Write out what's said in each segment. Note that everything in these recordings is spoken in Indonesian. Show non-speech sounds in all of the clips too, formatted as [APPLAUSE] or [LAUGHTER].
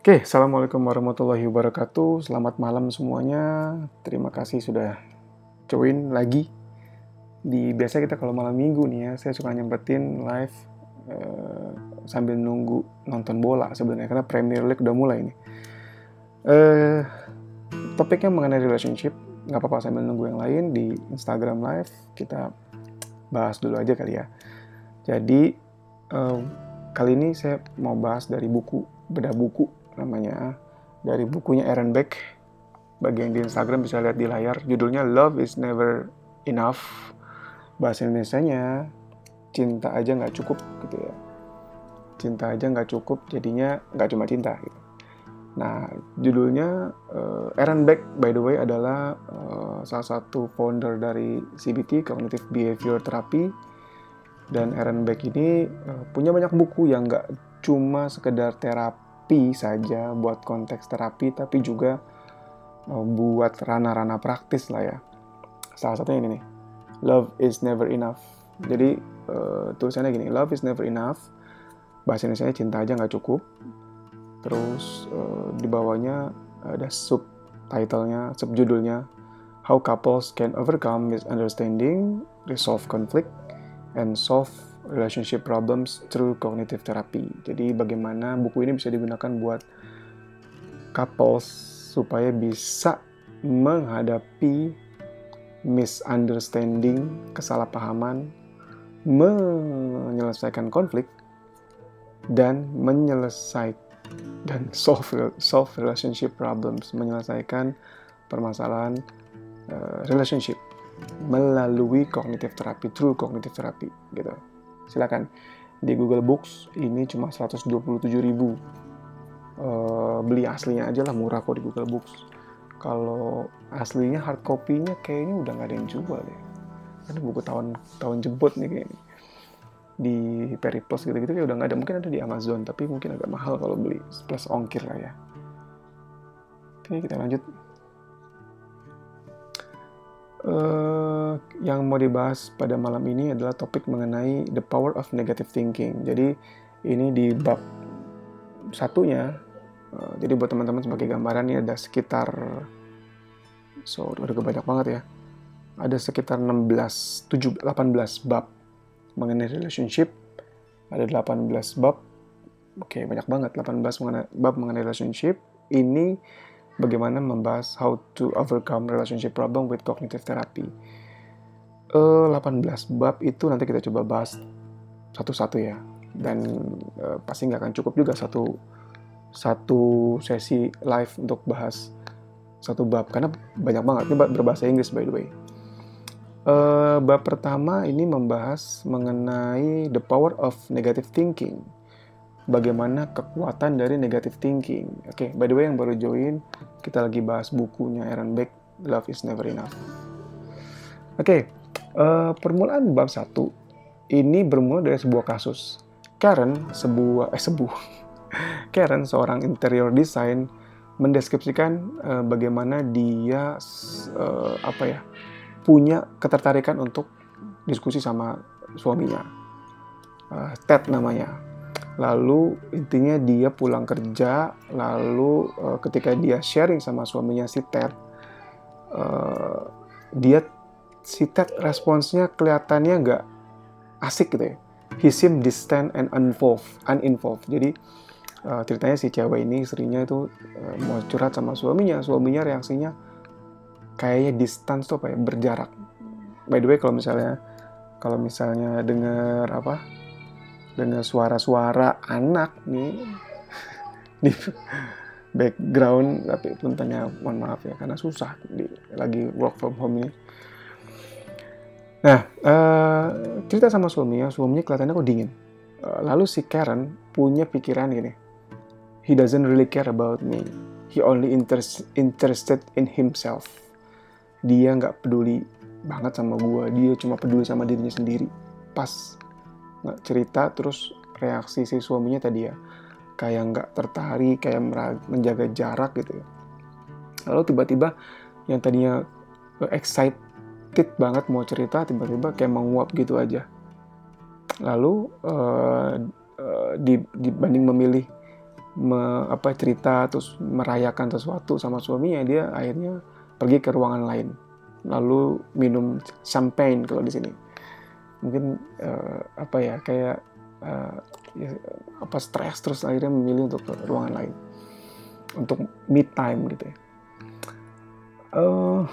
Oke, Assalamualaikum warahmatullahi wabarakatuh. Selamat malam semuanya. Terima kasih sudah join lagi. Di biasa kita kalau malam minggu nih ya, saya suka nyempetin live uh, sambil nunggu nonton bola sebenarnya karena Premier League udah mulai nih. Uh, topiknya mengenai relationship, nggak apa-apa sambil nunggu yang lain di Instagram live kita bahas dulu aja kali ya. Jadi uh, kali ini saya mau bahas dari buku beda buku namanya dari bukunya Aaron Beck. Bagian di Instagram bisa lihat di layar. Judulnya Love is Never Enough. Bahasa Indonesia-nya cinta aja nggak cukup gitu ya. Cinta aja nggak cukup jadinya nggak cuma cinta gitu. Nah, judulnya uh, Aaron Beck by the way adalah uh, salah satu founder dari CBT Cognitive Behavior Therapy. Dan Aaron Beck ini uh, punya banyak buku yang nggak cuma sekedar terapi terapi saja buat konteks terapi tapi juga uh, buat ranah-ranah praktis lah ya. Salah satunya ini nih love is never enough. Jadi uh, tulisannya gini love is never enough. Bahasa Indonesia cinta aja nggak cukup. Terus uh, di bawahnya ada sub titlenya subjudulnya how couples can overcome misunderstanding resolve conflict and solve relationship problems through cognitive therapy. Jadi bagaimana buku ini bisa digunakan buat couples supaya bisa menghadapi misunderstanding, kesalahpahaman, menyelesaikan konflik dan menyelesaikan dan solve solve relationship problems, menyelesaikan permasalahan uh, relationship melalui cognitive therapy, through cognitive therapy gitu silakan. Di Google Books ini cuma 127 ribu. Uh, beli aslinya aja lah murah kok di Google Books. Kalau aslinya hard copy-nya kayaknya udah nggak ada yang jual deh ada buku tahun tahun jebot nih kayaknya. Di Periplus gitu-gitu kayak udah nggak ada. Mungkin ada di Amazon tapi mungkin agak mahal kalau beli. Plus ongkir lah ya. Oke kita lanjut. Uh, yang mau dibahas pada malam ini adalah topik mengenai the power of negative thinking. Jadi ini di bab satunya. Uh, jadi buat teman-teman sebagai gambaran ini ada sekitar so udah banyak banget ya. Ada sekitar 16 7 18 bab mengenai relationship. Ada 18 bab. Oke, okay, banyak banget 18 mengenai, bab mengenai relationship. Ini bagaimana membahas how to overcome relationship problem with cognitive therapy. Uh, eh, 18 bab itu nanti kita coba bahas satu-satu ya. Dan uh, pasti nggak akan cukup juga satu satu sesi live untuk bahas satu bab karena banyak banget ini berbahasa Inggris by the way. Uh, bab pertama ini membahas mengenai the power of negative thinking bagaimana kekuatan dari negative thinking. Oke, okay, by the way yang baru join, kita lagi bahas bukunya Aaron Beck, Love is Never Enough. Oke, okay, uh, permulaan bab satu ini bermula dari sebuah kasus. Karen, sebuah eh sebuah [LAUGHS] Karen seorang interior design mendeskripsikan uh, bagaimana dia uh, apa ya punya ketertarikan untuk diskusi sama suaminya. Uh, Ted namanya lalu intinya dia pulang kerja lalu uh, ketika dia sharing sama suaminya si Ted uh, dia si Ted responsnya kelihatannya nggak asik gitu ya. He seem distant and uninvolved uninvolved. Jadi uh, ceritanya si cewek ini istrinya itu uh, mau curhat sama suaminya. Suaminya reaksinya kayaknya distance tuh apa ya berjarak. By the way kalau misalnya kalau misalnya dengar apa dengan suara-suara anak nih [LAUGHS] di background tapi tanya mohon maaf ya karena susah di, lagi work from home ini nah uh, cerita sama suaminya suaminya kelihatannya kok dingin. Uh, lalu si Karen punya pikiran gini. He doesn't really care about me. He only interest, interested in himself. Dia nggak peduli banget sama gue dia cuma peduli sama dirinya sendiri. Pas nggak cerita terus reaksi si suaminya tadi ya kayak nggak tertarik kayak menjaga jarak gitu ya. Lalu tiba-tiba yang tadinya excited banget mau cerita tiba-tiba kayak menguap gitu aja. Lalu uh, uh, dibanding memilih me, apa cerita terus merayakan sesuatu sama suaminya dia akhirnya pergi ke ruangan lain. Lalu minum champagne kalau di sini. Mungkin uh, apa ya kayak uh, ya, apa stres terus akhirnya memilih untuk ke ruangan lain. Untuk me time gitu ya. Uh,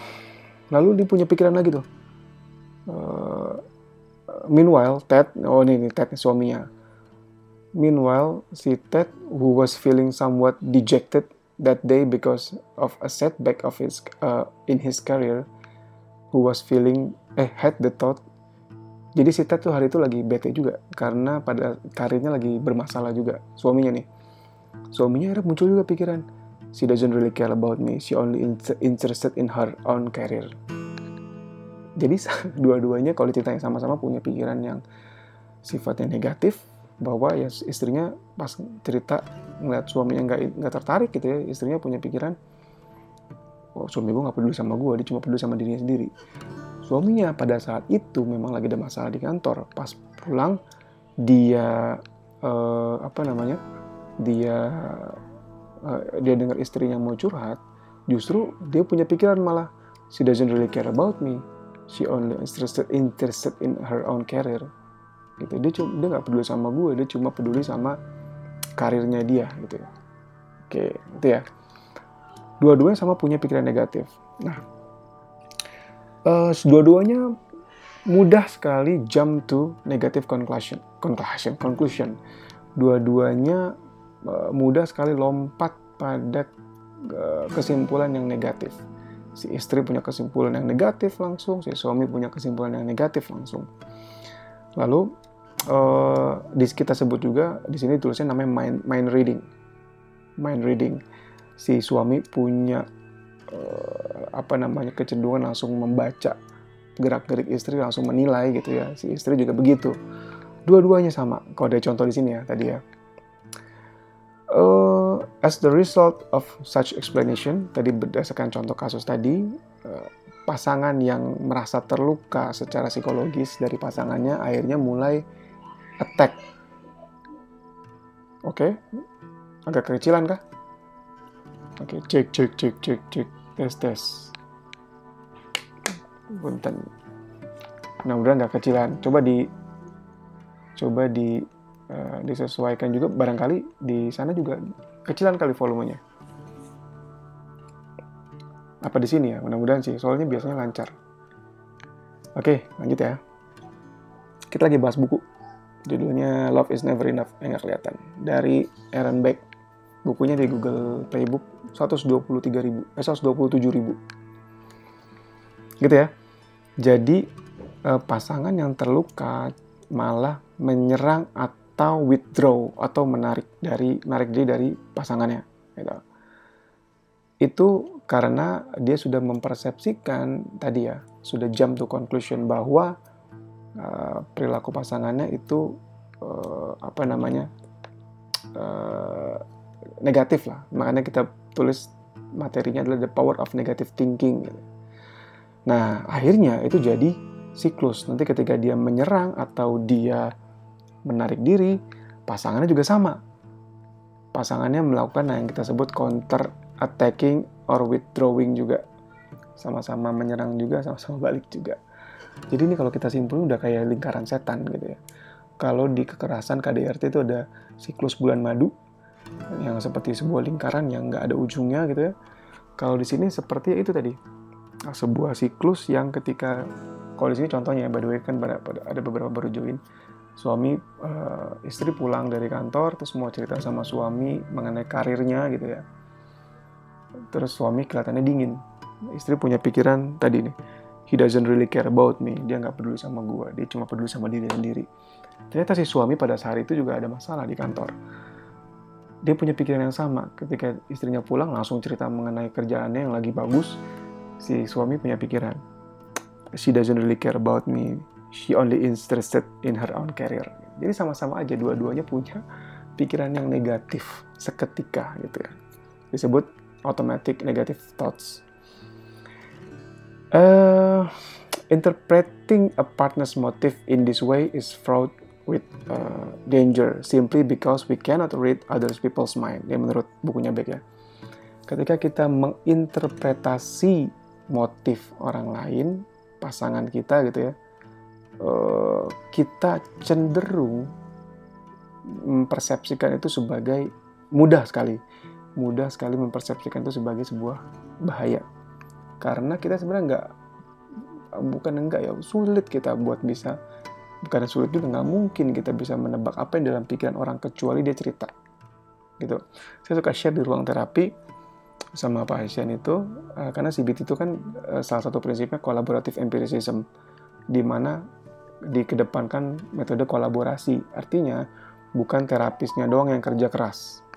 lalu dia punya pikiran lagi tuh uh, meanwhile Ted oh ini nih Ted suaminya Meanwhile, si Ted, who was feeling somewhat dejected that day because of a setback of his uh, in his career, who was feeling eh had the thought. Jadi si Ted tuh hari itu lagi bete juga karena pada karirnya lagi bermasalah juga suaminya nih. Suaminya akhirnya muncul juga pikiran, she doesn't really care about me, she only interested in her own career. Jadi [LAUGHS] dua-duanya kalau ceritanya sama-sama punya pikiran yang sifatnya negatif, bahwa ya istrinya pas cerita ngeliat suaminya nggak nggak tertarik gitu ya istrinya punya pikiran oh suami gue nggak peduli sama gue dia cuma peduli sama dirinya sendiri. Suaminya pada saat itu memang lagi ada masalah di kantor. Pas pulang dia uh, apa namanya dia uh, dia dengar istrinya mau curhat justru dia punya pikiran malah she doesn't really care about me. She only interested interested in her own career. Gitu. Dia cuma dia nggak peduli sama gue dia cuma peduli sama karirnya dia gitu ya. Oke itu ya. Dua-duanya sama punya pikiran negatif. Nah uh, dua-duanya mudah sekali jump to negative conclusion conclusion conclusion. Dua-duanya mudah sekali lompat pada uh, kesimpulan yang negatif. Si istri punya kesimpulan yang negatif langsung si suami punya kesimpulan yang negatif langsung. Lalu uh, di kita sebut juga di sini tulisnya namanya mind mind reading. Mind reading. Si suami punya apa namanya kecenderungan langsung membaca. Gerak-gerik istri langsung menilai gitu ya. Si istri juga begitu. Dua-duanya sama. Kalau ada contoh di sini ya tadi ya as the result of such explanation tadi berdasarkan contoh kasus tadi uh, pasangan yang merasa terluka secara psikologis dari pasangannya akhirnya mulai attack. Oke, okay. agak kekecilan kah? Oke, okay. cek cek cek cek cek tes tes. Punten. Mudah-mudahan nggak kecilan. Coba di coba di uh, disesuaikan juga barangkali di sana juga kecilan kali volumenya. Apa di sini ya? Mudah-mudahan sih. Soalnya biasanya lancar. Oke, lanjut ya. Kita lagi bahas buku. Judulnya Love is Never Enough, yang nggak kelihatan. Dari Aaron Beck. Bukunya di Google Playbook 123 ribu, eh 127 ribu. Gitu ya. Jadi eh, pasangan yang terluka malah menyerang atau withdraw atau menarik dari menarik diri dari pasangannya. Gitu. Itu karena dia sudah mempersepsikan tadi ya, sudah jump to conclusion bahwa uh, perilaku pasangannya itu uh, apa namanya uh, negatif lah makanya kita tulis materinya adalah the power of negative thinking gitu. nah akhirnya itu jadi siklus nanti ketika dia menyerang atau dia menarik diri pasangannya juga sama pasangannya melakukan yang kita sebut counter attacking or withdrawing juga sama-sama menyerang juga sama-sama balik juga jadi ini kalau kita simpulin udah kayak lingkaran setan gitu ya. Kalau di kekerasan KDRT itu ada siklus bulan madu yang seperti sebuah lingkaran yang nggak ada ujungnya gitu ya. Kalau di sini seperti itu tadi sebuah siklus yang ketika kalau di sini contohnya by the way kan ada beberapa baru join suami uh, istri pulang dari kantor terus mau cerita sama suami mengenai karirnya gitu ya. Terus suami kelihatannya dingin. Istri punya pikiran tadi nih he doesn't really care about me. Dia nggak peduli sama gue dia cuma peduli sama diri sendiri. Ternyata si suami pada saat itu juga ada masalah di kantor. Dia punya pikiran yang sama. Ketika istrinya pulang langsung cerita mengenai kerjaannya yang lagi bagus. Si suami punya pikiran she doesn't really care about me she only interested in her own career jadi sama-sama aja dua-duanya punya pikiran yang negatif seketika gitu ya disebut automatic negative thoughts Uh, interpreting a partner's motive in this way is fraught with uh, danger simply because we cannot read others people's mind. Ya menurut bukunya Beck ya. Ketika kita menginterpretasi motif orang lain, pasangan kita gitu ya, uh, kita cenderung mempersepsikan itu sebagai mudah sekali, mudah sekali mempersepsikan itu sebagai sebuah bahaya. Karena kita sebenarnya nggak, bukan enggak ya, sulit kita buat bisa bukan sulit juga nggak mungkin kita bisa menebak apa yang dalam pikiran orang kecuali dia cerita. Gitu. Saya suka share di ruang terapi sama pasien itu uh, karena CBT itu kan uh, salah satu prinsipnya kolaboratif empiricism di mana dikedepankan metode kolaborasi. Artinya bukan terapisnya doang yang kerja keras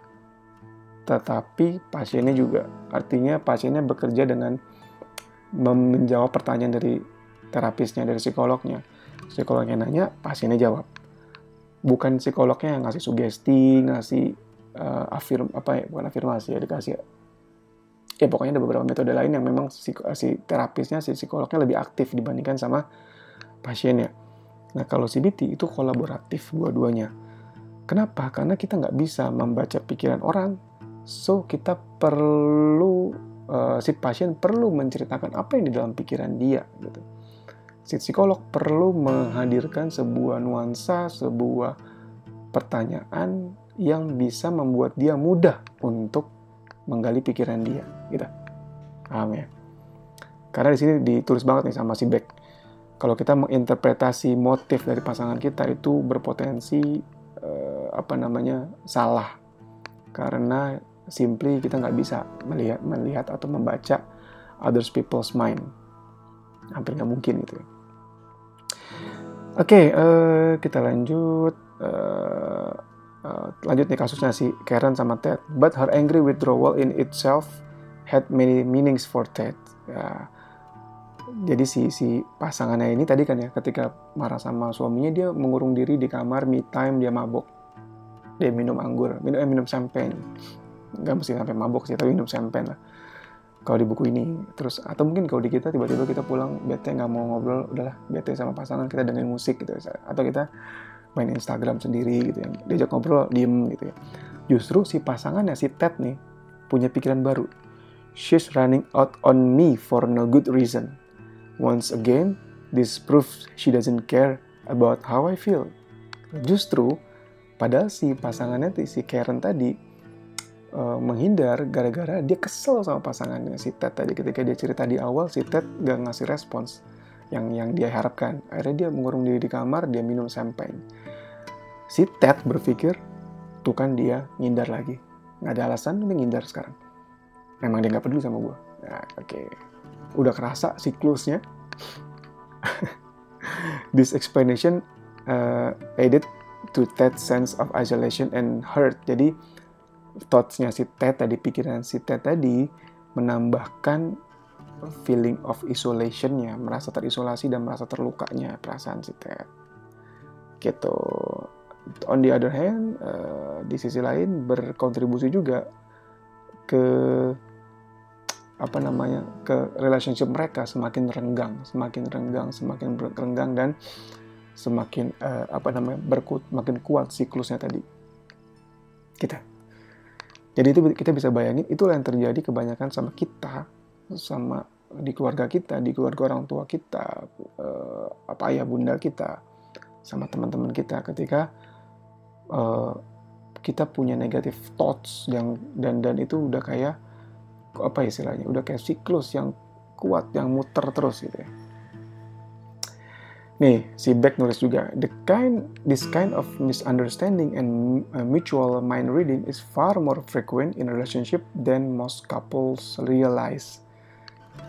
tetapi pasiennya juga. Artinya pasiennya bekerja dengan menjawab pertanyaan dari terapisnya dari psikolognya. Psikolognya nanya pasiennya jawab. Bukan psikolognya yang ngasih sugesti ngasih uh, afirm apa ya bukan afirmasi ya dikasih. Ya pokoknya ada beberapa metode lain yang memang si, si terapisnya si psikolognya lebih aktif dibandingkan sama pasiennya nah kalau CBT itu kolaboratif dua-duanya kenapa karena kita nggak bisa membaca pikiran orang so kita perlu uh, si pasien perlu menceritakan apa yang di dalam pikiran dia gitu si psikolog perlu menghadirkan sebuah nuansa, sebuah pertanyaan yang bisa membuat dia mudah untuk menggali pikiran dia, gitu. Paham ya? Karena di sini ditulis banget nih sama si Beck. Kalau kita menginterpretasi motif dari pasangan kita itu berpotensi eh, apa namanya salah, karena simply kita nggak bisa melihat melihat atau membaca others people's mind hampir nggak mungkin gitu Oke, okay, eh, kita lanjut. Uh, uh, lanjut nih kasusnya si Karen sama Ted. But her angry withdrawal in itself had many meanings for Ted. Ya, jadi si si pasangannya ini tadi kan ya ketika marah sama suaminya dia mengurung diri di kamar me time dia mabok. Dia minum anggur minum eh, minum champagne. Nggak mesti sampai mabok sih tapi minum champagne lah. Kalau di buku ini terus atau mungkin kalau di kita tiba-tiba kita pulang bete nggak mau ngobrol udahlah bete sama pasangan kita dengerin musik gitu atau kita main Instagram sendiri gitu ya diajak ngobrol diem gitu ya. Justru si pasangannya si Ted nih punya pikiran baru. She's running out on me for no good reason once again this proves she doesn't care about how I feel. Justru padahal si pasangannya si Karen tadi uh, menghindar gara-gara dia kesel sama pasangannya si Ted tadi. Ketika dia cerita di awal si Ted gak ngasih respons yang yang dia harapkan. Akhirnya dia mengurung diri di kamar dia minum champagne. Si Ted berpikir tuh kan dia ngindar lagi. Nggak ada alasan dia ngindar sekarang. Memang dia nggak peduli sama gue nah, oke. okay. Udah kerasa siklusnya [LAUGHS] this explanation uh, added to Ted's sense of isolation and hurt jadi thoughts-nya si Ted tadi, pikiran si Ted tadi menambahkan feeling of isolation-nya, merasa terisolasi dan merasa terlukanya perasaan si Ted. Gitu. On the other hand, uh, di sisi lain berkontribusi juga ke apa namanya ke relationship mereka semakin renggang, semakin renggang, semakin renggang dan semakin uh, apa namanya berkut, makin kuat siklusnya tadi. Kita. Jadi itu kita bisa bayangin itulah yang terjadi kebanyakan sama kita, sama di keluarga kita, di keluarga orang tua kita, eh, apa ayah bunda kita, sama teman-teman kita ketika eh, kita punya negative thoughts yang dan dan itu udah kayak apa istilahnya, udah kayak siklus yang kuat, yang muter terus gitu ya. Nih, si Beck nulis juga, the kind, this kind of misunderstanding and uh, mutual mind reading is far more frequent in relationship than most couples realize.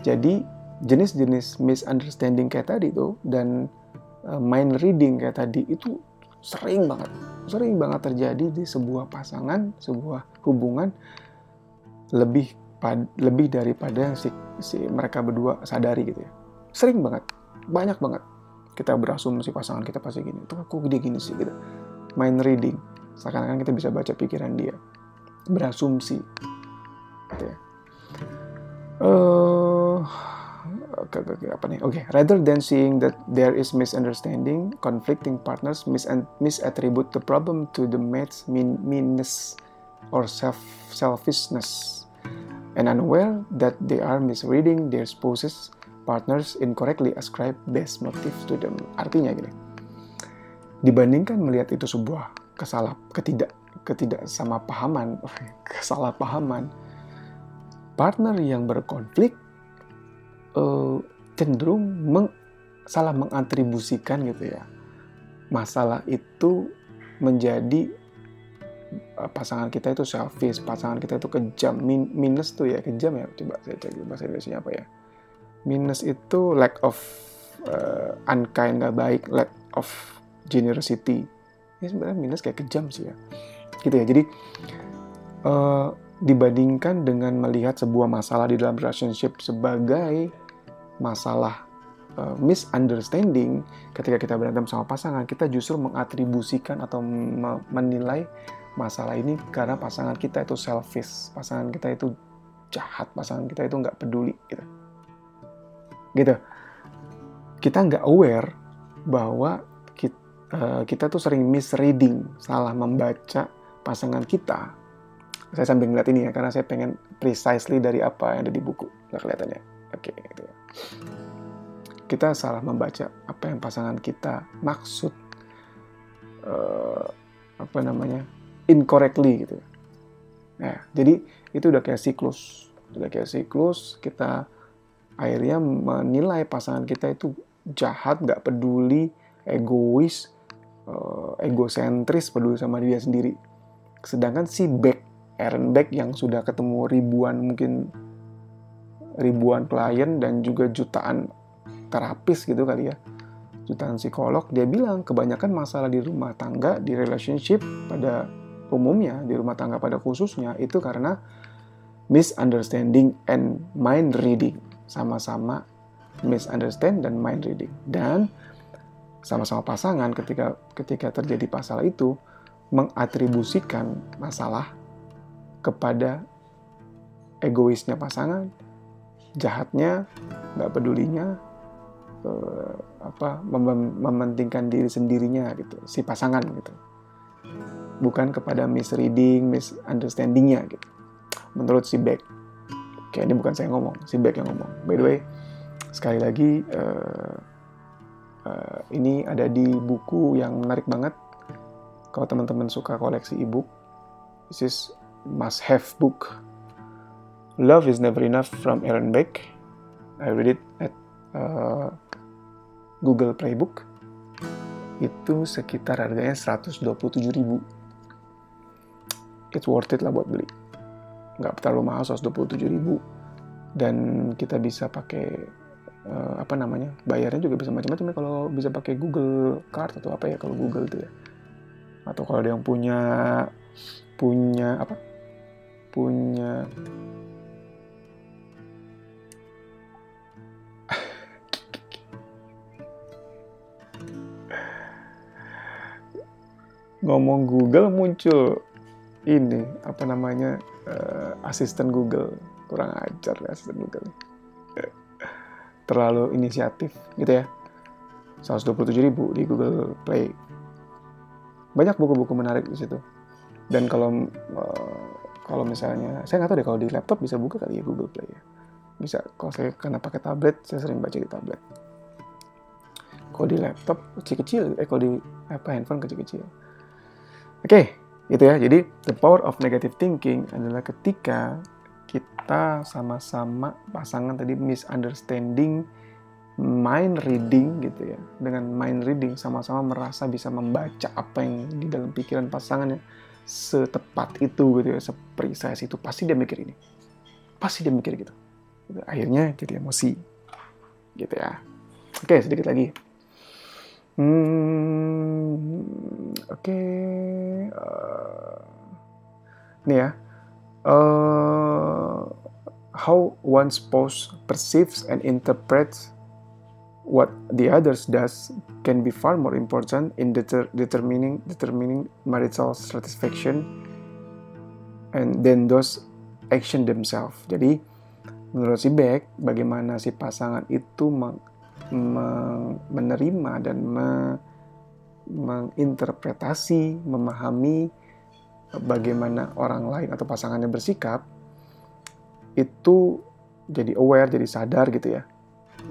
Jadi, jenis-jenis misunderstanding kayak tadi tuh dan uh, mind reading kayak tadi itu sering banget, sering banget terjadi di sebuah pasangan, sebuah hubungan lebih lebih daripada si, si mereka berdua sadari gitu ya. Sering banget, banyak banget. Kita berasumsi pasangan kita pasti gini. Tuh aku dia gini sih? gitu. Mind reading. Seakan-akan kita bisa baca pikiran dia. Berasumsi. Gitu ya. Uh, ke, ke apa nih? Oke, okay. rather than seeing that there is misunderstanding, conflicting partners mis misattribute the problem to the mate's mean meanness or self selfishness, and unaware that they are misreading their spouses partners incorrectly ascribe best motive to them. Artinya gini, dibandingkan melihat itu sebuah kesalah ketidak ketidak sama pahaman, [LAUGHS] kesalahpahaman, partner yang berkonflik uh, cenderung meng, salah mengatribusikan gitu ya masalah itu menjadi pasangan kita itu selfish, pasangan kita itu kejam, Min, minus tuh ya kejam ya. Coba saya cek bahasa Indonesia apa ya. Minus itu lack of uh, unkind, nggak baik, lack of generosity. Ini sebenarnya minus kayak kejam sih ya. Gitu ya. Jadi uh, dibandingkan dengan melihat sebuah masalah di dalam relationship sebagai masalah uh, misunderstanding ketika kita berantem sama pasangan kita justru mengatribusikan atau menilai masalah ini karena pasangan kita itu selfish pasangan kita itu jahat pasangan kita itu nggak peduli gitu. Gitu. Kita nggak aware bahwa kita, eh, kita tuh sering misreading salah membaca pasangan kita. Saya sambil ngeliat ini ya karena saya pengen precisely dari apa yang ada di buku. Nggak kelihatannya. Oke okay, gitu. Kita salah membaca apa yang pasangan kita maksud uh, apa namanya incorrectly gitu. Nah jadi itu udah kayak siklus. Udah kayak siklus kita akhirnya menilai pasangan kita itu jahat nggak peduli egois uh, egosentris peduli sama dia sendiri. Sedangkan si back Aaron Beck yang sudah ketemu ribuan mungkin ribuan klien dan juga jutaan terapis gitu kali ya. Jutaan psikolog dia bilang kebanyakan masalah di rumah tangga di relationship pada umumnya di rumah tangga pada khususnya itu karena misunderstanding and mind reading. Sama-sama misunderstand dan mind reading. Dan sama-sama pasangan ketika ketika terjadi masalah itu mengatribusikan masalah kepada egoisnya pasangan, jahatnya, nggak pedulinya, uh, apa mem mementingkan diri sendirinya gitu, si pasangan gitu, bukan kepada misreading, misunderstandingnya gitu. Menurut si Beck, kayak ini bukan saya ngomong, si Beck yang ngomong. By the way, sekali lagi uh, uh, ini ada di buku yang menarik banget. Kalau teman-teman suka koleksi e-book, this is must have book. Love is Never Enough from Aaron Beck. I read it at uh, Google Playbook. Itu sekitar harganya 127 ribu. It's worth it lah buat beli. Nggak terlalu mahal 127 ribu. Dan kita bisa pakai uh, apa namanya bayarnya juga bisa macam-macam ya kalau bisa pakai Google Card atau apa ya kalau Google tuh ya atau kalau ada yang punya punya apa punya ngomong Google muncul ini apa namanya uh, asisten Google. Kurang ajar ya asisten Google. Terlalu inisiatif gitu ya. 127 ribu di Google Play. Banyak buku-buku menarik di situ. Dan kalau uh, kalau misalnya saya nggak tahu deh kalau di laptop bisa buka kali ya Google Play ya. Bisa kalau saya karena pakai tablet saya sering baca di tablet. Kalau di laptop kecil-kecil eh kalau di apa handphone kecil-kecil oke okay, gitu ya jadi the power of negative thinking adalah ketika kita sama-sama pasangan tadi misunderstanding mind reading gitu ya dengan mind reading sama-sama merasa bisa membaca apa yang di dalam pikiran pasangannya setepat itu gitu ya, seprecise itu pasti dia mikir ini. Pasti dia mikir gitu. Akhirnya jadi emosi. Gitu ya. Oke, sedikit lagi. Hmm, oke. Okay. Uh, eh, nih ya. Uh, how one spouse perceives and interprets what the others does can be far more important in deter determining determining marital satisfaction and then those action themselves. Jadi menurut si Beck bagaimana si pasangan itu meng, menerima dan me, menginterpretasi memahami bagaimana orang lain atau pasangannya bersikap itu jadi aware jadi sadar gitu ya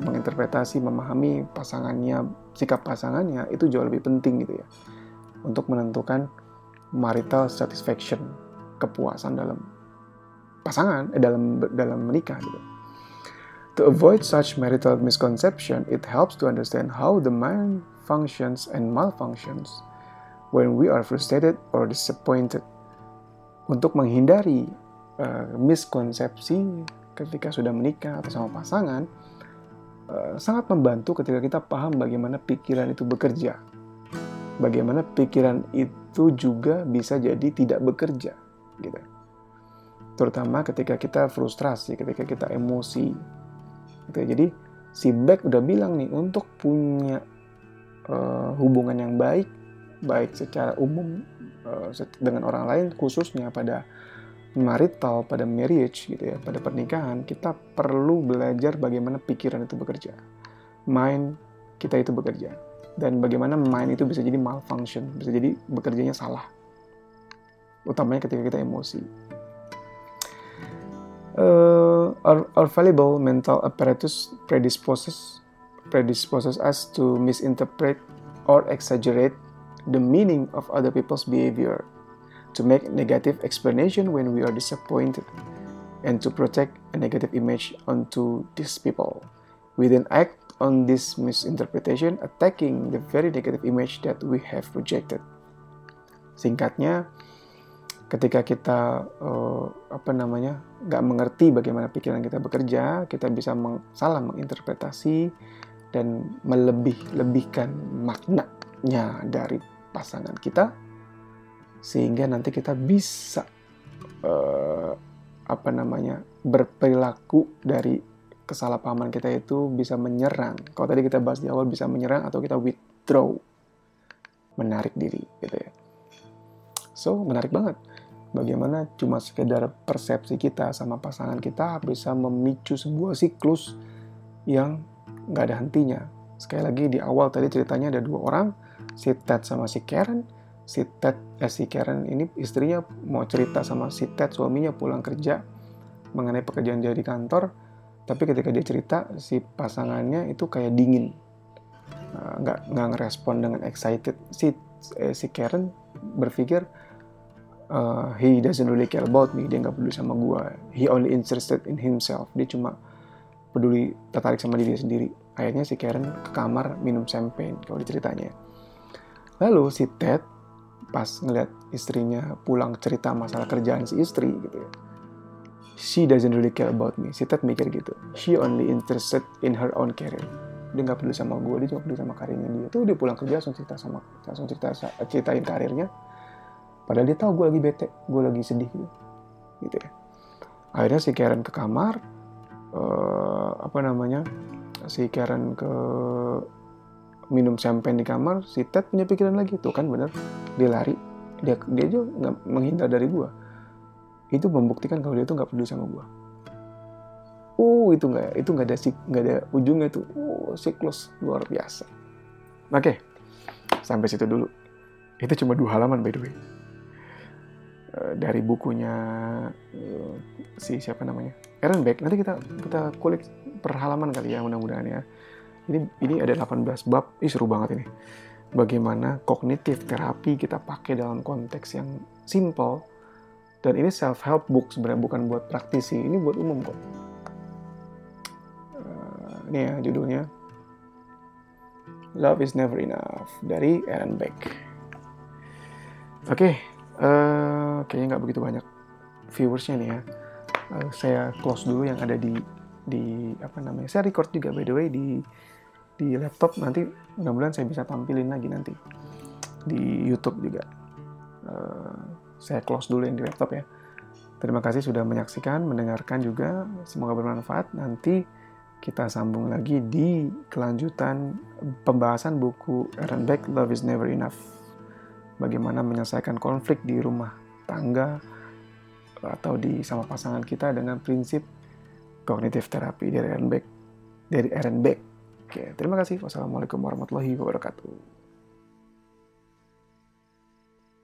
menginterpretasi memahami pasangannya sikap pasangannya itu jauh lebih penting gitu ya untuk menentukan marital satisfaction kepuasan dalam pasangan eh, dalam dalam menikah gitu. To avoid such marital misconception, it helps to understand how the mind functions and malfunctions when we are frustrated or disappointed. Untuk menghindari uh, miskonsepsi ketika sudah menikah atau sama pasangan, uh, sangat membantu ketika kita paham bagaimana pikiran itu bekerja. Bagaimana pikiran itu juga bisa jadi tidak bekerja, gitu terutama ketika kita frustrasi, ketika kita emosi. Gitu. Jadi si Beck udah bilang nih untuk punya uh, hubungan yang baik, baik secara umum uh, dengan orang lain, khususnya pada marital, pada marriage gitu ya, pada pernikahan, kita perlu belajar bagaimana pikiran itu bekerja, mind kita itu bekerja, dan bagaimana mind itu bisa jadi malfunction, bisa jadi bekerjanya salah, utamanya ketika kita emosi uh, our, our fallible mental apparatus predisposes predisposes us to misinterpret or exaggerate the meaning of other people's behavior, to make negative explanation when we are disappointed, and to project a negative image onto these people. We then act on this misinterpretation, attacking the very negative image that we have projected. Singkatnya, ketika kita uh, apa namanya nggak mengerti bagaimana pikiran kita bekerja, kita bisa meng, salah menginterpretasi dan melebih-lebihkan maknanya dari pasangan kita, sehingga nanti kita bisa uh, apa namanya berperilaku dari kesalahpahaman kita itu bisa menyerang. Kalau tadi kita bahas di awal bisa menyerang atau kita withdraw, menarik diri, gitu ya. So menarik banget bagaimana cuma sekedar persepsi kita sama pasangan kita bisa memicu sebuah siklus yang nggak ada hentinya. Sekali lagi di awal tadi ceritanya ada dua orang, si Ted sama si Karen. Si Ted, eh, si Karen ini istrinya mau cerita sama si Ted suaminya pulang kerja mengenai pekerjaan dia di kantor, tapi ketika dia cerita si pasangannya itu kayak dingin, nggak uh, nggak ngerespon dengan excited. Si eh, si Karen berpikir uh, he doesn't really care about me. Dia nggak peduli sama gue he only interested in himself. Dia cuma peduli tertarik sama diri sendiri. Akhirnya si Karen ke kamar minum champagne kalau diceritanya lalu si Ted pas ngeliat istrinya pulang cerita masalah kerjaan si istri gitu ya she doesn't really care about me. Si Ted mikir gitu. She only interested in her own career. Dia nggak peduli sama gue dia cuma peduli sama karirnya dia. Tuh dia pulang kerja langsung cerita sama langsung cerita ceritain karirnya Padahal dia tahu gue lagi bete, gue lagi sedih gitu. gitu ya. Akhirnya si Karen ke kamar, uh, apa namanya, si Karen ke minum champagne di kamar, si Ted punya pikiran lagi tuh kan bener, dia lari, dia dia juga nggak menghindar dari gue. Itu membuktikan kalau dia tuh nggak peduli sama gue. Uh itu nggak itu nggak ada nggak ada ujungnya tuh, uh siklus luar biasa. Oke, sampai situ dulu. Itu cuma dua halaman by the way. Eh, dari bukunya uh, si siapa namanya? Aaron Beck. Nanti kita kita kulik per halaman kali ya mudah-mudahan ya. Ini ini ada 18 bab. Ini seru banget ini. Bagaimana kognitif terapi kita pakai dalam konteks yang simple. Dan ini self help book sebenarnya bukan buat praktisi. Ini buat umum kok. Uh, ini ya judulnya. Love is Never Enough dari Aaron Beck. Oke. okay, uh, kayaknya nggak begitu banyak viewersnya nih ya. Uh, saya close dulu yang ada di di apa namanya saya record juga by the way di di laptop. Nanti mudah-mudahan saya bisa tampilin lagi nanti di YouTube juga. Uh, saya close dulu yang di laptop ya. Terima kasih sudah menyaksikan mendengarkan juga. Semoga bermanfaat. Nanti kita sambung lagi di kelanjutan pembahasan buku Aaron Beck Love is Never Enough bagaimana menyelesaikan konflik di rumah tangga atau di sama pasangan kita dengan prinsip kognitif terapi dari Aaron Beck. Dari Aaron Beck. Oke, terima kasih. Wassalamualaikum warahmatullahi wabarakatuh.